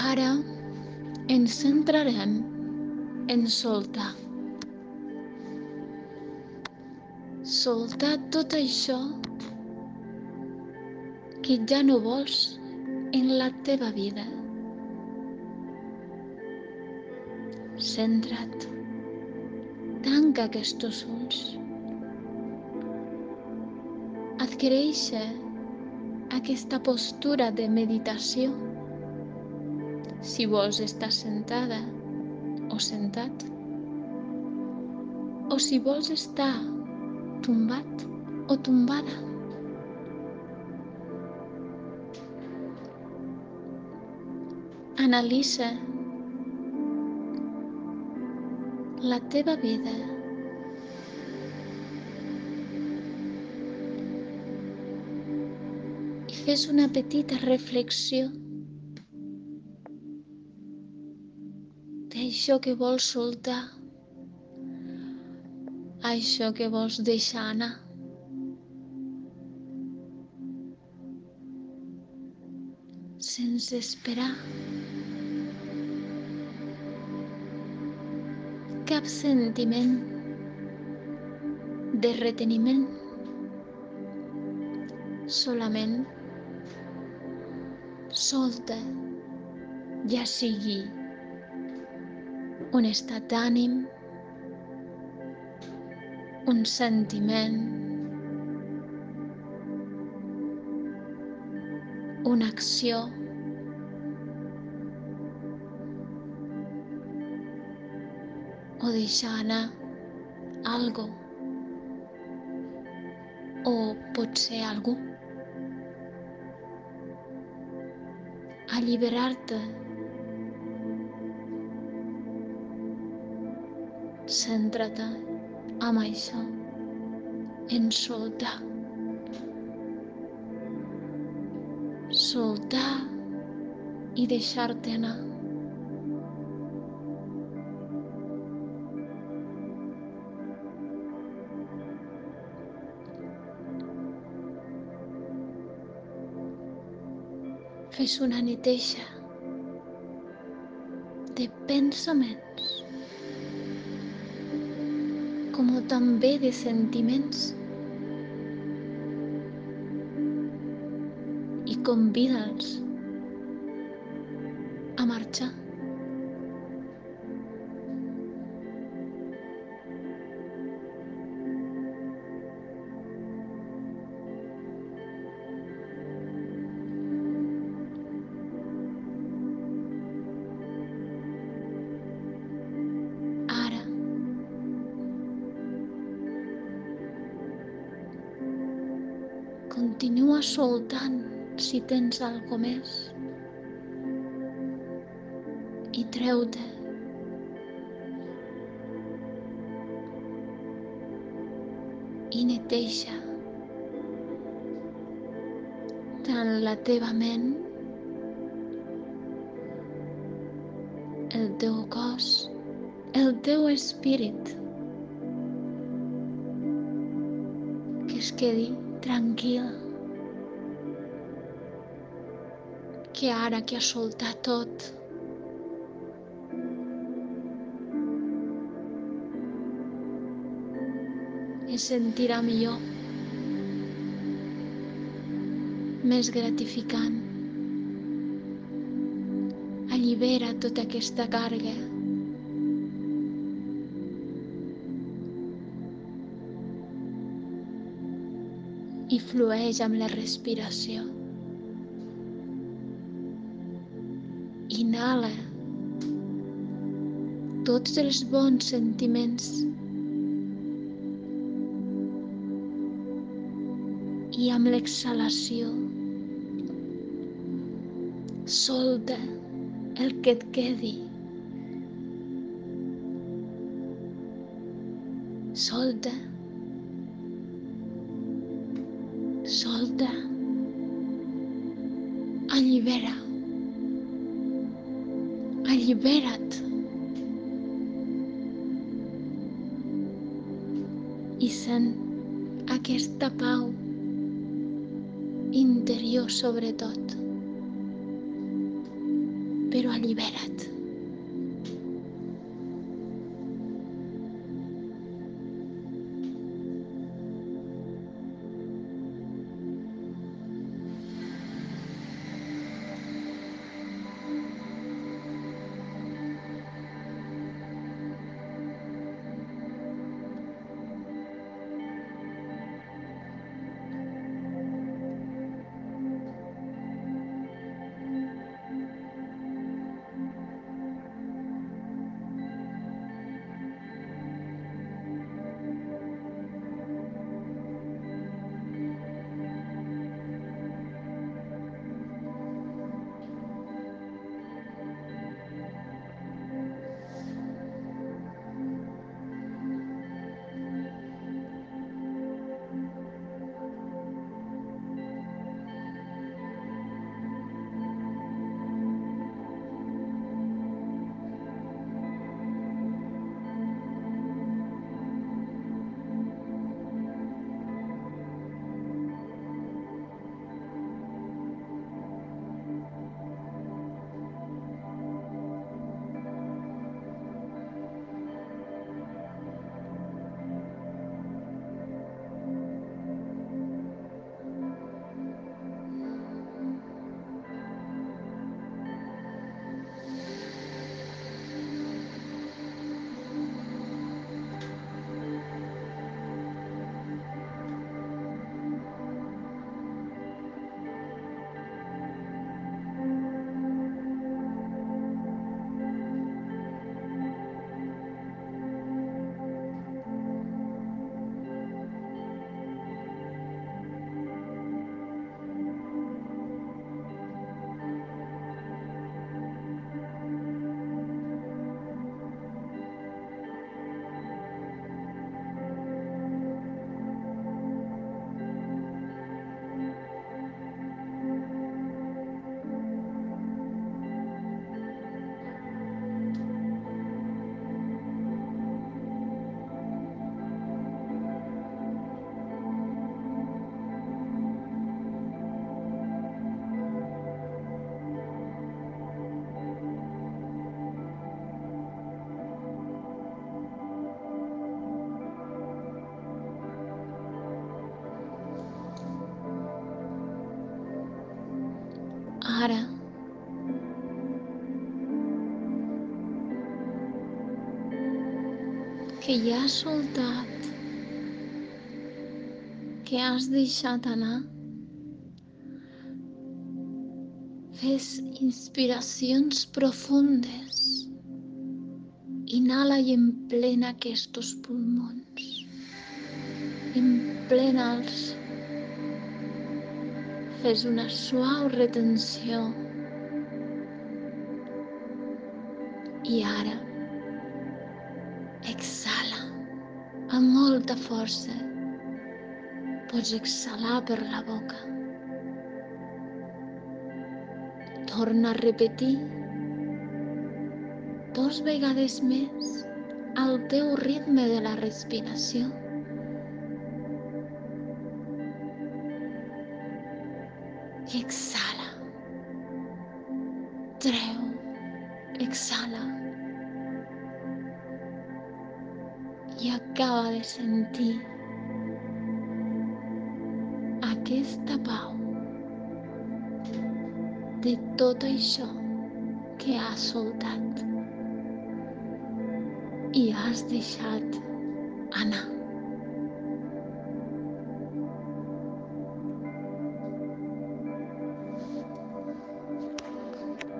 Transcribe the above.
Ara ens centrarem en soltar. Soltar tot això que ja no vols en la teva vida. Centra't. Tanca aquests ulls. Adquireix aquesta postura de meditació si vols estar sentada o sentat o si vols estar tombat o tombada. Analitza la teva vida i fes una petita reflexió d'això que vols soltar, això que vols deixar anar. Sense esperar. Cap sentiment de reteniment, solament solta, ja sigui un estat d'ànim, un sentiment, una acció, o deixar anar algo o potser algú. Alliberar-te Centra-te amb això, en soltar. Soltar i deixar-te anar. Fes una neteja de pensaments com també de sentiments i convida'ls a marxar. Continua soltant si tens algo més. I treu-te. I neteja tant la teva ment el teu cos el teu espírit que es quedi tranquil. Que ara que ha soltat tot. Es sentirà millor. Més gratificant. Allibera tota aquesta càrrega i flueix amb la respiració. Inhala tots els bons sentiments i amb l'exhalació solta el que et quedi. Solta. Solta. Allibera. Allibera't. I sent aquesta pau interior sobretot. però allibera't. Que ja has soltat, que has deixat anar, fes inspiracions profundes. Inhala i emplena aquests pulmons. Emplena'ls Fes una suau retenció. I ara exhala molta força. Pots exhalar per la boca. Torna a repetir dos vegades més al teu ritme de la respiració. Exhala. Treu. Exhala. I acaba de sentir aquesta pau de tot això que has soltat i has deixat anar.